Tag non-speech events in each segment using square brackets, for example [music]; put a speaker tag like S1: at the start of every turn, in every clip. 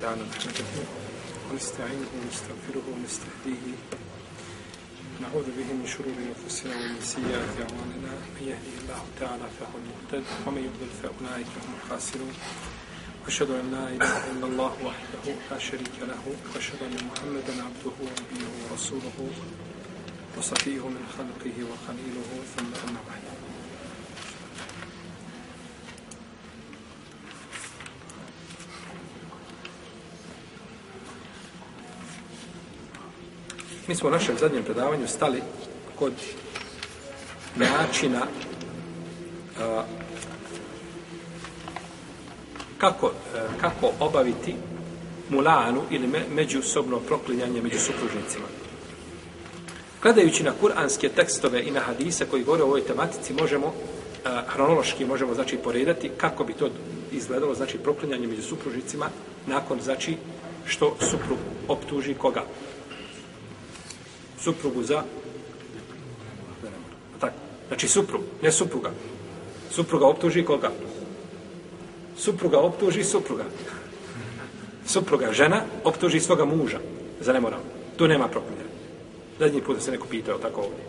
S1: تعالى نحمده ونستعينه ونستغفره ونستهديه. نعوذ به من شرور أنفسنا ومن سيئات أعمالنا. من يهده الله تعالى فهو المهتد ومن يضلل فأولئك هم الخاسرون. واشهد أن لا إله إلا الله وحده لا شريك له وأشهد أن محمدا عبده ونبيه ورسوله وصفيه من خلقه وخليله ثم أما بعد. Mi smo u našem zadnjem predavanju stali kod načina a, kako, a, kako obaviti mulanu ili me, međusobno proklinjanje među supružnicima. Gledajući na kuranske tekstove i na hadise koji govore o ovoj tematici, možemo a, hronološki možemo znači poredati kako bi to izgledalo, znači proklinjanje među supružnicima nakon znači što suprug optuži koga? Suprugu za tako. Znači suprug, ne supruga. Supruga optuži koga? Supruga optuži supruga. Supruga žena optuži svoga muža za nemoral. Tu nema proklinjanja. Zadnji put se neko pitao tako ovdje.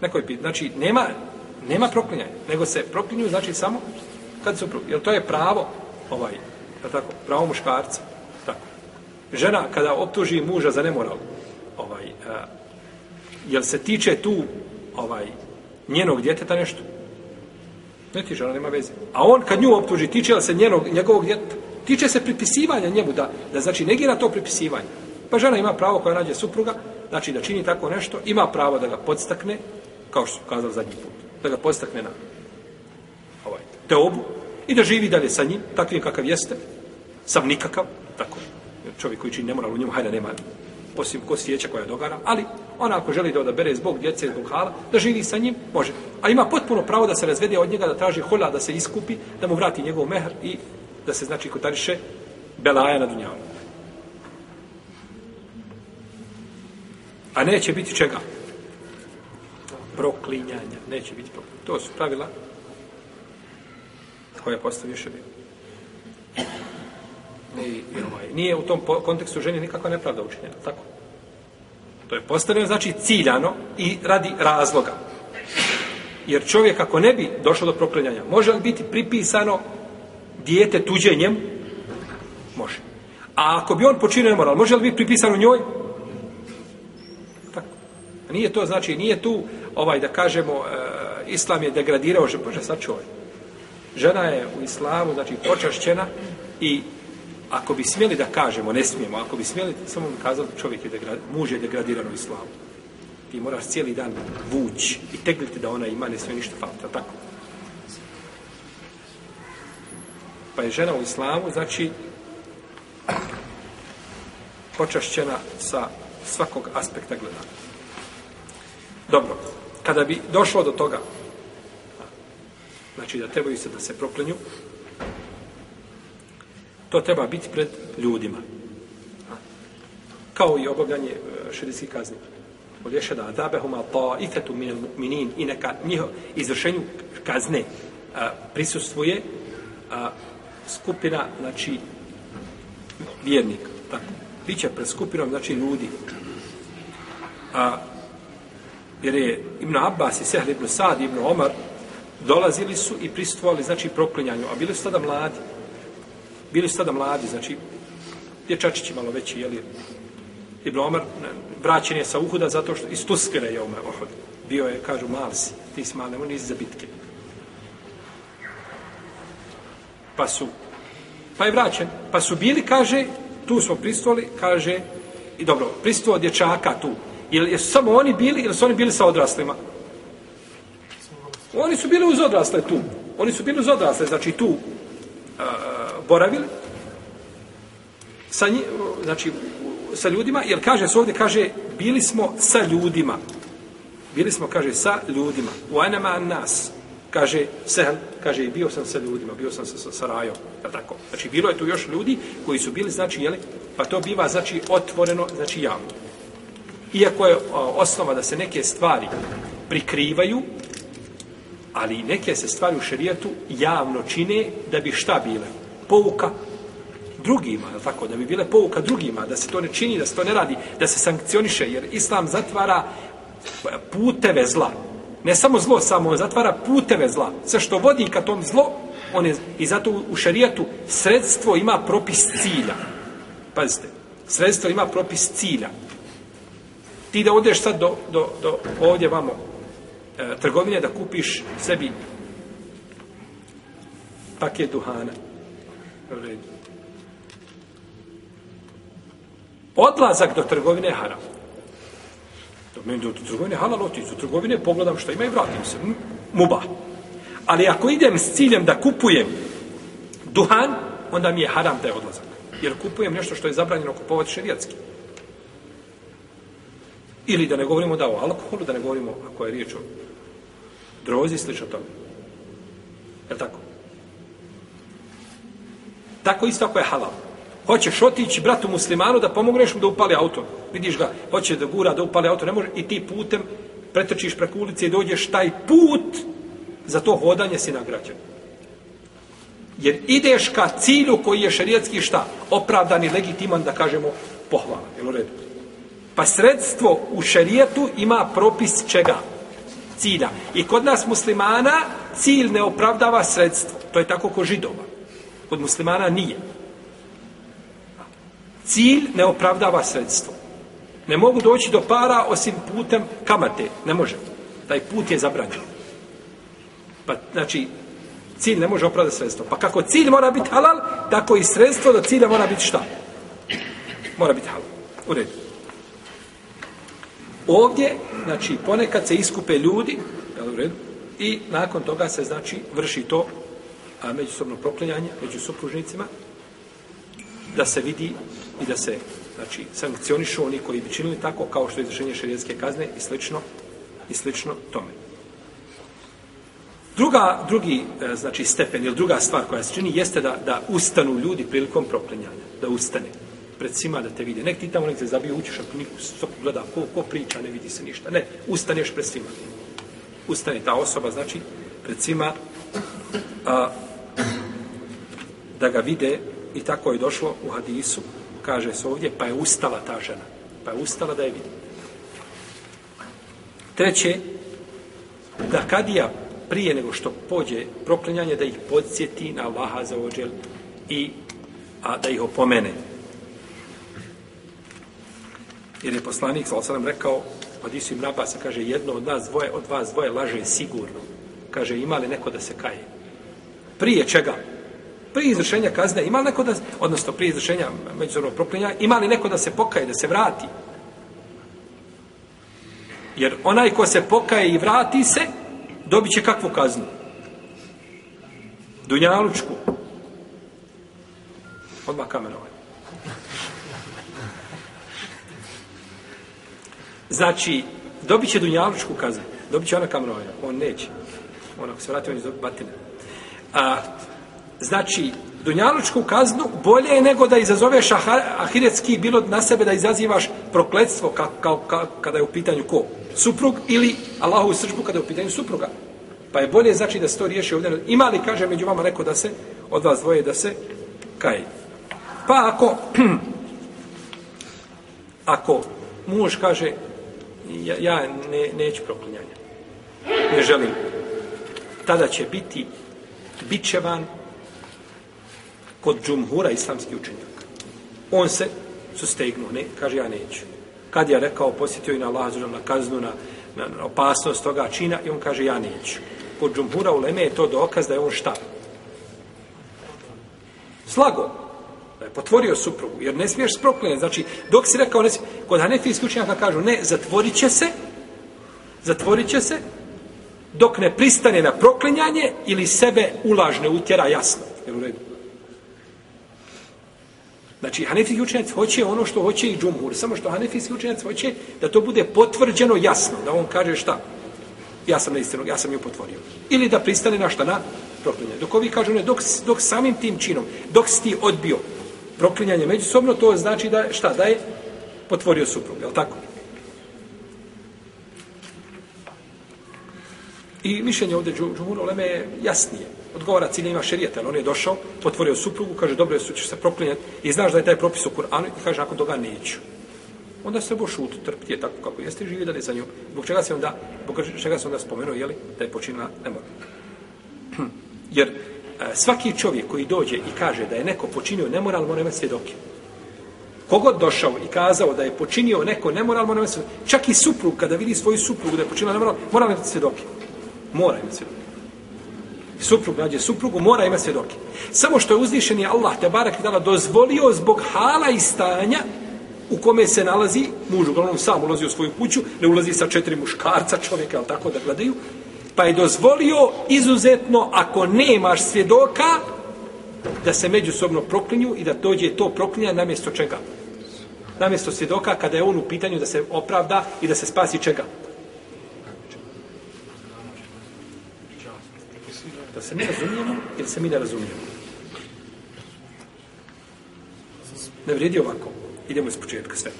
S1: Neko je pitao. Znači, nema, nema proklinjanja, nego se proklinju znači samo kad suprug. Jer to je pravo, ovaj, tako, pravo muškarca. Tako. Žena kada optuži muža za nemoral, ovaj a, jel se tiče tu ovaj njenog djeteta nešto? Ne tiče, ona nema veze. A on kad nju optuži, tiče li se njenog, njegovog djeteta? Tiče se pripisivanja njemu da, da znači negira to pripisivanje. Pa žena ima pravo koja nađe supruga znači da čini tako nešto ima pravo da ga podstakne kao što su kazali zadnji put da ga podstakne na ovaj, teobu i da živi dalje sa njim takvim kakav jeste sam nikakav tako. Čovjek koji čini nemoral u njemu hajde nema osim ko svijeća koja dogara, ali ona ako želi da odabere zbog djece, zbog hala, da živi sa njim, može. A ima potpuno pravo da se razvede od njega, da traži hola, da se iskupi, da mu vrati njegov mehr i da se, znači, kotariše belaja na dunjavu. A neće biti čega? Proklinjanja. Neće biti proklinjanja. To su pravila koje postavio šebi. I, i ovaj, nije u tom kontekstu ženi nikakva nepravda učinjena, tako? To je postavljeno, znači, ciljano i radi razloga. Jer čovjek, ako ne bi došao do proklinjanja, može li biti pripisano dijete tuđenjem? Može. A ako bi on počinio nemoral, može li biti pripisano njoj? Tako. Nije to, znači, nije tu, ovaj, da kažemo, e, islam je degradirao, že, bože, sad čovjek. Žena je u islamu, znači, počašćena i ako bi smjeli da kažemo, ne smijemo, ako bi smjeli, samo bi kazali, čovjek je degrad, muž je degradiran u islamu. Ti moraš cijeli dan vući i tegliti da ona ima, ne smije ništa falta, tako? Pa je žena u islamu, znači, počašćena sa svakog aspekta gledanja. Dobro, kada bi došlo do toga, znači da trebaju se da se proklenju, To treba biti pred ljudima. Kao i obavljanje e, širijskih kazni. Od ješe da adabehuma ta'ifetu minel mu'minin i neka njiho izvršenju kazne a, prisustvuje a, skupina, znači, vjernika. Tako. Biće pred skupinom, znači, ljudi. A, jer je Ibn Abbas i Sehl ibn Sad, Ibn Omar, dolazili su i prisustvovali, znači, proklinjanju, a bili su tada mladi bili su tada mladi, znači, dječačići malo veći, jeli, Ibn Omar, vraćen je sa Uhuda zato što iz Tuskere je Omer Uhud. Bio je, kažu, mal si, ti si mal, nisi za bitke. Pa su, pa je vraćen, pa su bili, kaže, tu smo pristoli, kaže, i dobro, pristuo dječaka tu. Jel, jesu samo oni bili, ili su oni bili sa odraslima? Oni su bili uz odrasle tu. Oni su bili uz odrasle, znači tu, boravili sa nji, znači sa ljudima, jer kaže se ovdje, kaže, bili smo sa ljudima. Bili smo, kaže, sa ljudima. U anama nas. Kaže, sehel, kaže, bio sam sa ljudima, bio sam sa, sa, sa rajom. Ja tako. Znači, bilo je tu još ljudi koji su bili, znači, jeli, pa to biva, znači, otvoreno, znači, javno. Iako je osnova da se neke stvari prikrivaju, ali neke se stvari u šerijetu javno čine da bi šta bile? Pouka drugima, je tako, da bi bile pouka drugima, da se to ne čini, da se to ne radi, da se sankcioniše, jer Islam zatvara puteve zla. Ne samo zlo, samo zatvara puteve zla. Sve što vodi ka tom zlo, on je, i zato u šarijatu sredstvo ima propis cilja. Pazite, sredstvo ima propis cilja. Ti da odeš sad do, do, do ovdje vamo e, trgovine da kupiš sebi paket duhana. Odlazak do trgovine je haram. Do meni do trgovine halal otići. Do trgovine pogledam što ima i vratim se. Muba. Ali ako idem s ciljem da kupujem duhan, onda mi je haram taj odlazak. Jer kupujem nešto što je zabranjeno kupovati šerijatski. Ili da ne govorimo da o alkoholu, da ne govorimo ako je riječ o drozi, slično tome. Je li tako? Tako isto ako je halal. Hoćeš otići bratu muslimanu da pomogneš mu da upali auto. Vidiš ga, hoće da gura da upali auto, ne može i ti putem pretrčiš preko ulice i dođeš taj put za to hodanje si nagrađen. Jer ideš ka cilju koji je šarijetski šta? Opravdan i legitiman da kažemo pohvala. Jel u redu? Pa sredstvo u šarijetu ima propis čega? Cilja. I kod nas muslimana cilj ne opravdava sredstvo. To je tako ko židova. Kod muslimana nije. Cilj ne opravdava sredstvo. Ne mogu doći do para osim putem kamate. Ne može. Taj put je zabranjen. Pa, znači, cilj ne može opravdati sredstvo. Pa kako cilj mora biti halal, tako i sredstvo do cilja mora biti šta? Mora biti halal. U redu. Ovdje, znači, ponekad se iskupe ljudi, jel u redu, i nakon toga se, znači, vrši to a, međusobno proklinjanje među supružnicima, da se vidi i da se, znači, sankcionišu oni koji bi činili tako, kao što je izvršenje šarijetske kazne i slično, i slično tome. Druga, drugi, e, znači, stepen ili druga stvar koja se čini jeste da, da ustanu ljudi prilikom proklinjanja. Da ustane pred svima da te vidi. Nek ti tamo nek se zabije učiš, ako niko sok gleda ko, ko priča, ne vidi se ništa. Ne, ustaneš pred svima. Ustane ta osoba, znači, pred svima a, da ga vide i tako je došlo u hadisu, kaže se ovdje, pa je ustala ta žena. Pa je ustala da je vidi. Treće, da kadija prije nego što pođe proklinjanje, da ih podsjeti na Allaha za ođel i a, da ih opomene. Jer je poslanik, sal sam rekao, hadisu Isu im napasa, kaže, jedno od nas dvoje, od vas dvoje laže sigurno. Kaže, ima li neko da se kaje? Prije čega? Prije izvršenja kazne, ima li neko da, odnosno prije izvršenja međusobnog proklinja, ima li neko da se pokaje, da se vrati? Jer onaj ko se pokaje i vrati se, dobit će kakvu kaznu? Dunjalučku. Odmah kamenovanje. Znači, dobit će Dunjalučku kaznu. Dobit će ona kamenovanja. On neće. On ako se vrati, on će dobiti batine. A, znači, Dunjalučku kaznu bolje je nego da izazoveš ahiretski bilo na sebe da izazivaš prokledstvo ka, ka, ka, kada je u pitanju ko? Suprug ili Allahu sržbu kada je u pitanju supruga. Pa je bolje znači da se to riješi ovdje. Ima li, kaže, među vama neko da se, od vas dvoje da se kaje? Pa ako, [clears throat] ako muž kaže, ja, ja ne, neću proklinjanja, ne želim, tada će biti bićevan kod džumhura islamski učenjak. On se sustegnuo, ne, kaže ja neću. Kad je rekao, posjetio i na Allah, na kaznu, na, na opasnost toga čina, i on kaže ja neću kod džumhura u Leme je to dokaz da je on šta? Slago. Da je potvorio suprugu. Jer ne smiješ sprokljene. Znači, dok si rekao, ne smiješ, kod Hanefijskih učenjaka kažu, ne, zatvorit će se, zatvorit će se, dok ne pristane na proklinjanje ili sebe ulažne utjera jasno. Jel u redu? Znači, Hanefijski učenjac hoće ono što hoće i džumhur. Samo što Hanefijski učenjac hoće da to bude potvrđeno jasno. Da on kaže šta? ja sam na istinu, ja sam ju potvorio. Ili da pristane na šta na proklinjanje. Dok ovi kažu ne, dok, dok samim tim činom, dok si ti odbio proklinjanje međusobno, to znači da šta, da je potvorio suprug, je tako? I mišljenje ovdje Džumhur Oleme je jasnije. Odgovara ciljima šerijata, on je došao, potvorio suprugu, kaže, dobro je, ćeš se proklinjati i znaš da je taj propis u Kur'anu i kaže, nakon toga neću. Onda se boš šut, je tako kako jeste i živi dalje za nju. Zbog čega se onda, zbog čega se onda spomenuo, jeli, da je počinila nemor. [clears throat] Jer e, svaki čovjek koji dođe i kaže da je neko počinio nemoral, mora imati svjedoke. Kogod došao i kazao da je počinio neko nemoral, mora imati svjedoke. Čak i suprug, kada vidi svoju suprugu da je počinila nemoral, mora imati svjedoke. Mora imati svjedoke. Suprug nađe suprugu, mora imati svjedoke. Samo što je uzvišen je Allah, te barak i dala, dozvolio zbog hala i stanja u kome se nalazi, muž uglavnom sam ulazi u svoju kuću, ne ulazi sa četiri muškarca čovjeka, ali tako da gledaju, pa je dozvolio izuzetno, ako nemaš svjedoka, da se međusobno proklinju i da dođe to proklinja namjesto čega? Namjesto svjedoka kada je on u pitanju da se opravda i da se spasi čega? Da se mi razumijemo ili se mi ne razumijemo? Ne vredi ovako. Idemo iz početka sve.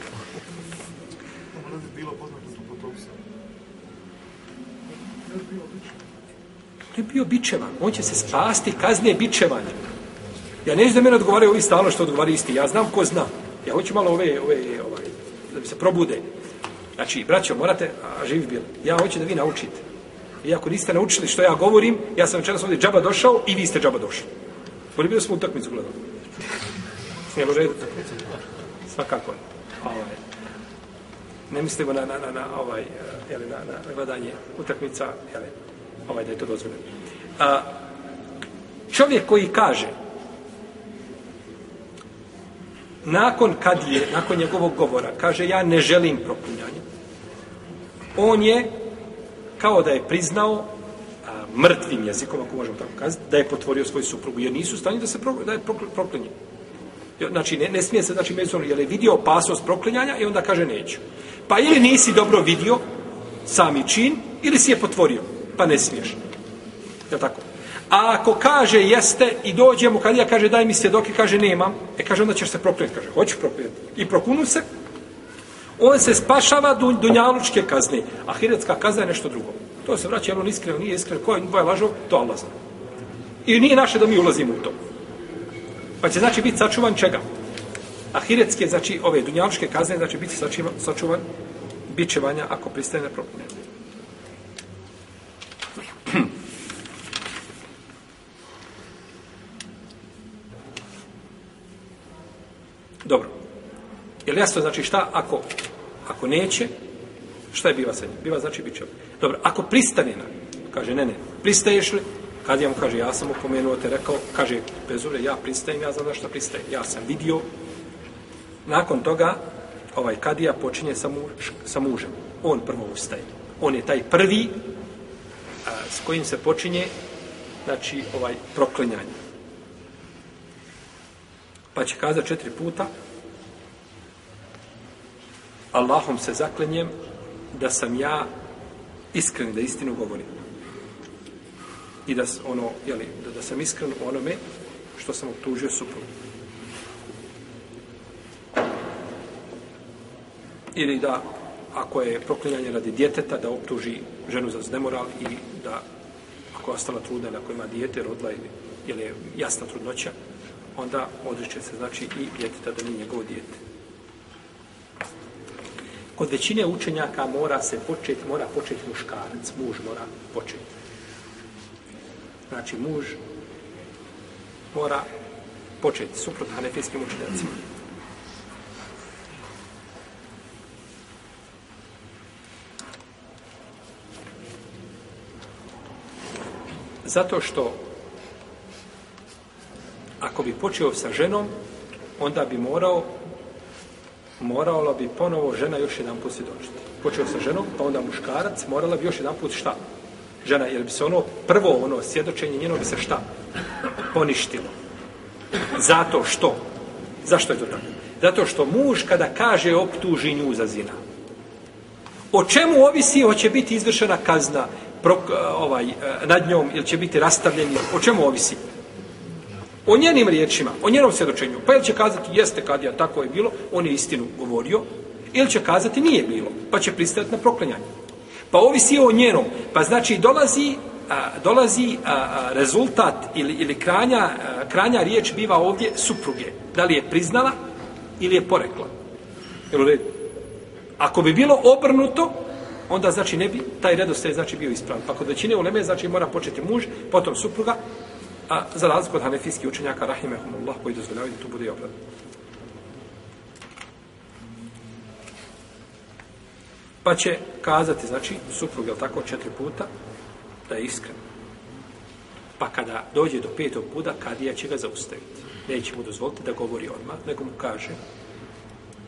S1: To je bio bičevan. On će se spasti kazne bičevanja. Ja neću da mene odgovaraju ovi stalno što odgovaraju isti. Ja znam ko zna. Ja hoću malo ove, ove, ovaj, da bi se probude. Znači, braćo, morate, a živ bil, ja hoću da vi naučite. I ako niste naučili što ja govorim, ja sam večeras ovdje džaba došao i vi ste džaba došli. Boli bio smo utakmicu gledali. Ne može svakako. Ovaj, ne mislimo na, na, na, na, ovaj, eh, jeli, na, na gledanje utakmica, jeli, ovaj, da je to dozvoljeno. A, čovjek koji kaže, nakon kad je, nakon njegovog govora, kaže, ja ne želim proklinjanje, on je, kao da je priznao, a, mrtvim jezikom, ako možemo tako kazati, da je potvorio svoju suprugu, jer nisu stani da se pro, da je proklinje. Znači, ne, ne smije se, znači, međusobno, jer je vidio opasnost proklinjanja i onda kaže neću. Pa ili nisi dobro vidio sami čin, ili si je potvorio, pa ne smiješ. Je tako? A ako kaže jeste i dođe mu, kad ja kaže daj mi svjedoke, kaže nemam, e kaže onda ćeš se proklinjati, kaže hoću proklinjati. I prokunu se, on se spašava dun, dunjalučke kazne, a hiretska kazna je nešto drugo. To se vraća, jer on iskren, nije iskren, ko je je lažov, to Allah zna. I nije naše da mi ulazimo u to. Pa će znači biti sačuvan čega? Ahiretske, znači ove dunjavške kazne, znači biti sačuvan, sačuvan bićevanja ako pristane na propune. [clears throat] Dobro. Jel jasno znači šta ako, ako neće, šta je biva sa njim? Biva znači bit će. Dobro, ako pristane na, kaže ne, ne, pristaješ li, Kad ja mu kaže, ja sam opomenuo te, rekao, kaže, bez ure, ja pristajem, ja znam da pristajem. Ja sam vidio. Nakon toga, ovaj kadija počinje sa, muž, sa mužem. On prvo ustaje. On je taj prvi a, s kojim se počinje, znači, ovaj proklinjanje. Pa će kazati četiri puta, Allahom se zaklenjem da sam ja iskren, da istinu govorim i da ono je li da, da sam iskren u onome što sam optužio suprugu. Ili da ako je proklinjanje radi djeteta da optuži ženu za znemoral i da ako je ostala trudna ako ima dijete rodila ili, ili je jasna trudnoća onda odriče se znači i djeteta da nije njegovo dijete. Kod većine učenjaka mora se početi, mora početi muškarac, muž mora početi znači muž mora početi suprotno hanefijskim učenjacima. Zato što ako bi počeo sa ženom, onda bi morao morala bi ponovo žena još jedan put svjedočiti. Počeo sa ženom, pa onda muškarac, morala bi još jedan put šta? žena, jer bi se ono prvo ono svjedočenje njeno bi se šta? Poništilo. Zato što? Zašto je to tako? Zato što muž kada kaže optuži nju za zina. O čemu ovisi hoće biti izvršena kazna pro, ovaj, eh, nad njom ili će biti rastavljeni? O čemu ovisi? O njenim riječima, o njenom svjedočenju. Pa ili će kazati jeste kad ja tako je bilo, on je istinu govorio, ili će kazati nije bilo, pa će pristajati na proklanjanje. Pa ovisi o njenom. Pa znači dolazi a, dolazi a, a, rezultat ili, ili kranja, a, kranja riječ biva ovdje supruge. Da li je priznala ili je porekla. Jel u redu? Ako bi bilo obrnuto, onda znači ne bi taj redostaj znači bio ispravan. Pa kod većine uleme znači mora početi muž, potom supruga, a za razliku od hanefijskih učenjaka rahimehumullah koji dozvoljavaju da to bude obrnuto. Pa će kazati, znači, suprug, je tako, četiri puta, da je iskren. Pa kada dođe do petog puta, kadija će ga zaustaviti. Neće mu dozvoliti da govori odmah, nego mu kaže,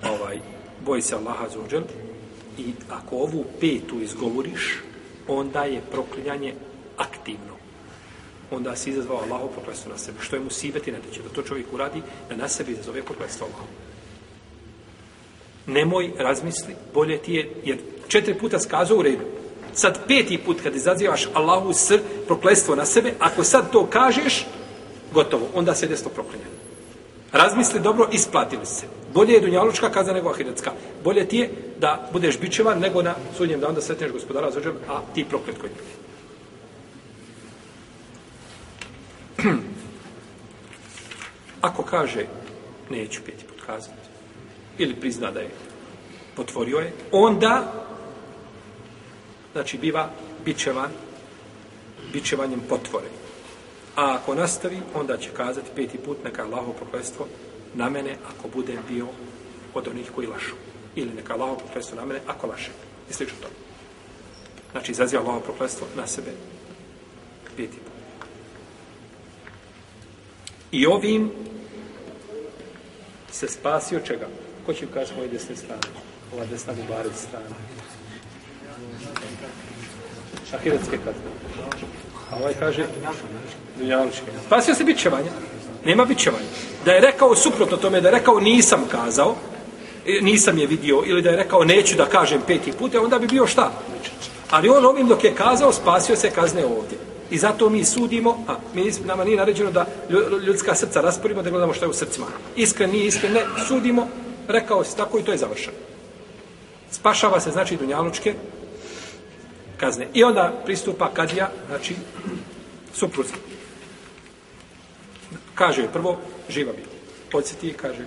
S1: ovaj, boj se Allaha zuđel, i ako ovu petu izgovoriš, onda je proklinjanje aktivno. Onda si izazvao Allaho proklestvo na sebe. Što je mu sibeti nedeće, da to čovjek uradi, da na sebi izazove proklestvo Allaho. Nemoj razmisli, bolje ti je, jer četiri puta skazao u redu. Sad peti put kad izazivaš Allahu sr, proklestvo na sebe, ako sad to kažeš, gotovo, onda se desno proklinje. Razmisli dobro, isplatili se. Bolje je dunjalučka kazna nego ahiretska. Bolje ti je da budeš bičevan nego na sudnjem danu da sretneš gospodara za a ti proklet koji je. Ako kaže, neću peti put kazati, ili prizna da je potvorio je, onda, znači, biva bičevan, bičevanjem potvore. A ako nastavi, onda će kazati peti put neka Allaho prokletstvo na mene ako bude bio od onih koji lašu. Ili neka Allaho prokletstvo na mene ako laše. I slično to. Znači, izaziva Allaho prokletstvo na sebe peti put. I ovim se spasio čega? Ko će ukazati moje desne strane? Ova desna bubarec strana. Ahiretske kazne. A ovaj kaže dunjalučke. Spasio se bićevanja. Nema bićevanja. Da je rekao suprotno tome, da je rekao nisam kazao, e, nisam je vidio, ili da je rekao neću da kažem peti put, e, onda bi bio šta? Ali on ovim dok je kazao, spasio se kazne ovdje. I zato mi sudimo, a mi, nama nije naređeno da ljudska srca rasporimo, da gledamo što je u srcima. Iskren, nije iskren, ne, sudimo, rekao se tako i to je završeno. Spašava se, znači, dunjalučke kazne. I onda pristupa kadija, znači, supruzi. Kaže prvo, živa bi. Podsjeti, kaže,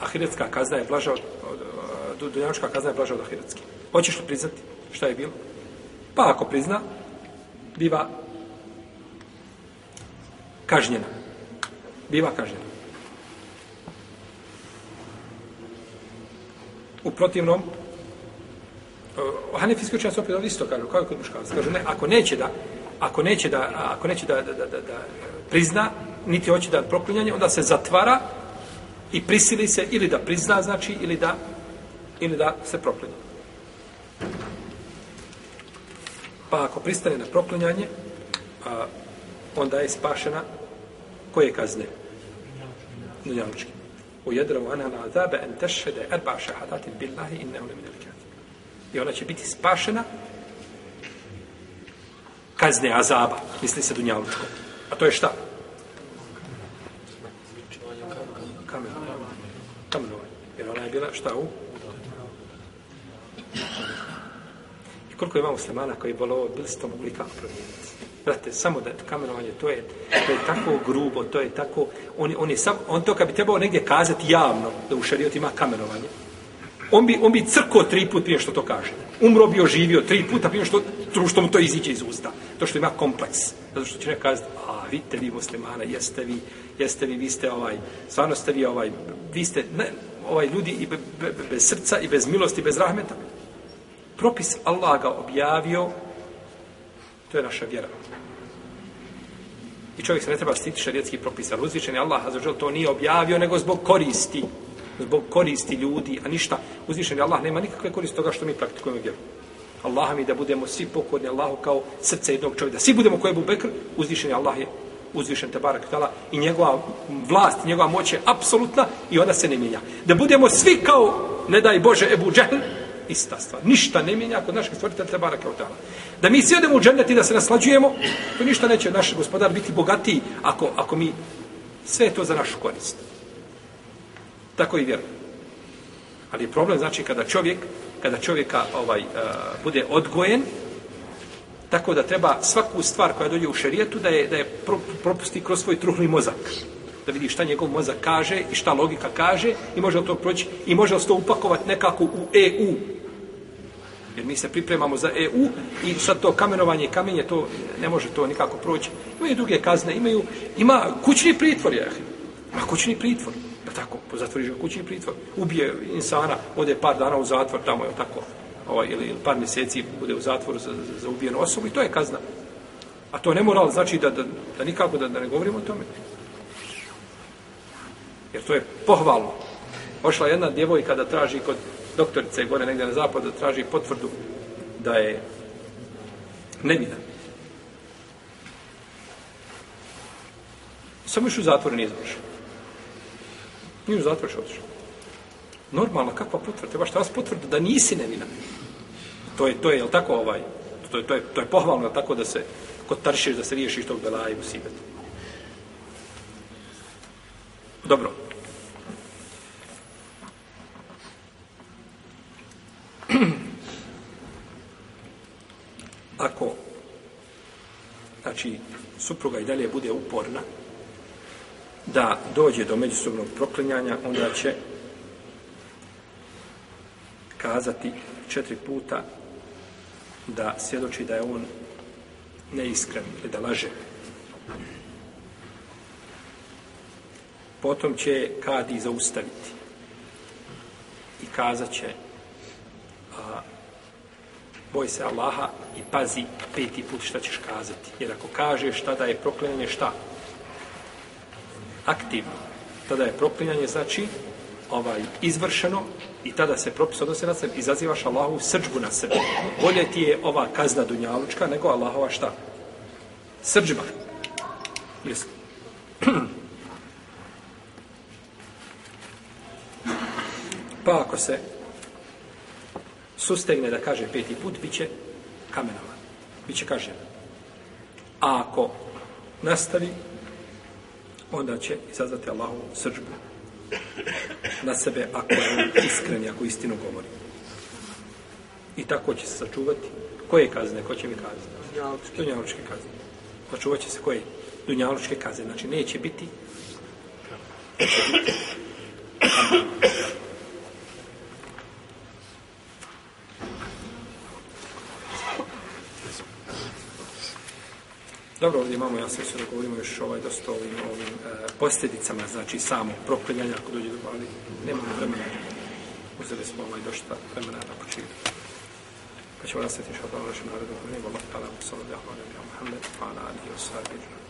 S1: ahiretska kazna je blaža od, od, od dunjalučka kazna je blaža od ahiretske. Hoćeš li priznati šta je bilo? Pa ako prizna, biva kažnjena. Biva kažnjena. U protivnom, uh, Hanefijski učenjac opet ovdje isto kažu, kao i kod muškarca. Kažu, ne, ako neće da, ako neće da, ako neće da, da, da, da, da prizna, niti hoće da proklinjanje, onda se zatvara i prisili se ili da prizna, znači, ili da, ili da se proklinje. Pa ako pristane na proklinjanje, a, onda je spašena koje kazne? Dunjalučki. U jedravu ana na azabe en tešhede erba šahadatin billahi inne ne minel I ona će biti spašena kazne azaba, misli se Dunjalučko. A to je šta? Kamenovanje. Kamenovanje. Jer ona je bila šta u? I koliko ima muslimana koji je bolo, bili ste to mogli kako promijeniti? Brate, samo da kamenovanje, to je, to je tako grubo, to je tako, on, on je sam, on to kad bi trebao negdje kazati javno, da u šariot ima kamenovanje, on bi, on bi crko tri put prije što to kaže. Umro bi oživio tri puta prije što, što mu to iziđe iz usta. To što ima kompleks. Zato što će neko kazati, a vidite vi muslimana, jeste vi, jeste vi, vi ste ovaj, stvarno ste vi ovaj, vi ste, ne, ovaj ljudi i be, be, bez srca i bez milosti, bez rahmeta. Propis Allah ga objavio, to je naša vjera. I čovjek se ne treba stiti šarijetski propis, ali uzvišen je Allah, a to nije objavio, nego zbog koristi zbog koristi ljudi, a ništa. Uzvišen je Allah, nema nikakve koristi toga što mi praktikujemo vjeru. Allah mi da budemo svi pokorni Allahu kao srce jednog čovjeka. Da svi budemo koje bu Bekr, uzvišen je Allah je uzvišen te barak tala i njegova vlast, njegova moć je apsolutna i ona se ne mijenja. Da budemo svi kao, ne daj Bože, Ebu Džehl, ista stvar. Ništa ne mijenja kod našeg stvoritelja Tebara kao tala. Da mi sjedemo u džennet i da se naslađujemo, to ništa neće naš gospodar biti bogatiji ako, ako mi sve to za našu korist tako i vjerujem. Ali je problem, znači, kada čovjek kada čovjeka ovaj, uh, bude odgojen, tako da treba svaku stvar koja dođe u šerijetu da je, da je pro, propusti kroz svoj truhli mozak. Da vidi šta njegov mozak kaže i šta logika kaže i može li to proći i može li to upakovati nekako u EU. Jer mi se pripremamo za EU i sad to kamenovanje i kamenje, to ne može to nikako proći. Imaju druge kazne, imaju, ima kućni pritvor, je. Ima kućni pritvor. Da tako, zatvoriš ga kućni pritvor. Ubije insana, ode par dana u zatvor, tamo je tako, ovaj, ili, ili par mjeseci bude u zatvoru za, za, za ubijenu osobu i to je kazna. A to ne moral znači da, da, da nikako da, da ne govorimo o tome. Jer to je pohvalno. Ošla jedna djevojka da traži kod doktorice gore negdje na zapadu traži potvrdu da je nevina. Samo još u zatvor nije završio. Nije u zatvor što otišao. Normalno, kakva potvrda? Treba šta vas potvrda da nisi nevina. To je, to je, jel tako ovaj? To je, to je, to je pohvalno, tako da se kod taršiš da se riješiš tog belaja i sibetu. Dobro. Ako znači supruga i dalje bude uporna da dođe do međusobnog proklinjanja, onda će kazati četiri puta da svjedoči da je on neiskren ili da laže. Potom će kadi zaustaviti i kazat će a, boj se Allaha i pazi peti put šta ćeš kazati. Jer ako kažeš tada je proklinjanje šta? Aktivno. Tada je proklinjanje znači ovaj izvršeno i tada se propis odnose na sebe, izazivaš Allahu srđbu na sebe. Bolje ti je ova kazna dunjalučka nego Allahova šta? Srđba. Jesi. [clears throat] pa ako se sustegne da kaže peti put, bit će kamenovan. Biće kažen. A ako nastavi, onda će izazvati Allahu srđbu na sebe ako je iskren, ako istinu govori. I tako će se sačuvati. Koje kazne? Ko će mi kazne? Dunjalučke kazne. Sačuvat će se koje? Dunjalučke kazne. Znači, neće biti neće biti Dobro, ovdje imamo, ja sam se govorimo još ovaj dosta ovim, ovim e, posljedicama, znači samo proklinjanja ako dođe do ali nemamo vremena. Uzeli smo ovaj došta vremena na početku. Pa ćemo nastaviti što je našem narodu. Ne bo Allah, ta'ala, sallallahu alaihi wa sallam, Muhammed, hvala alihi wa sallam,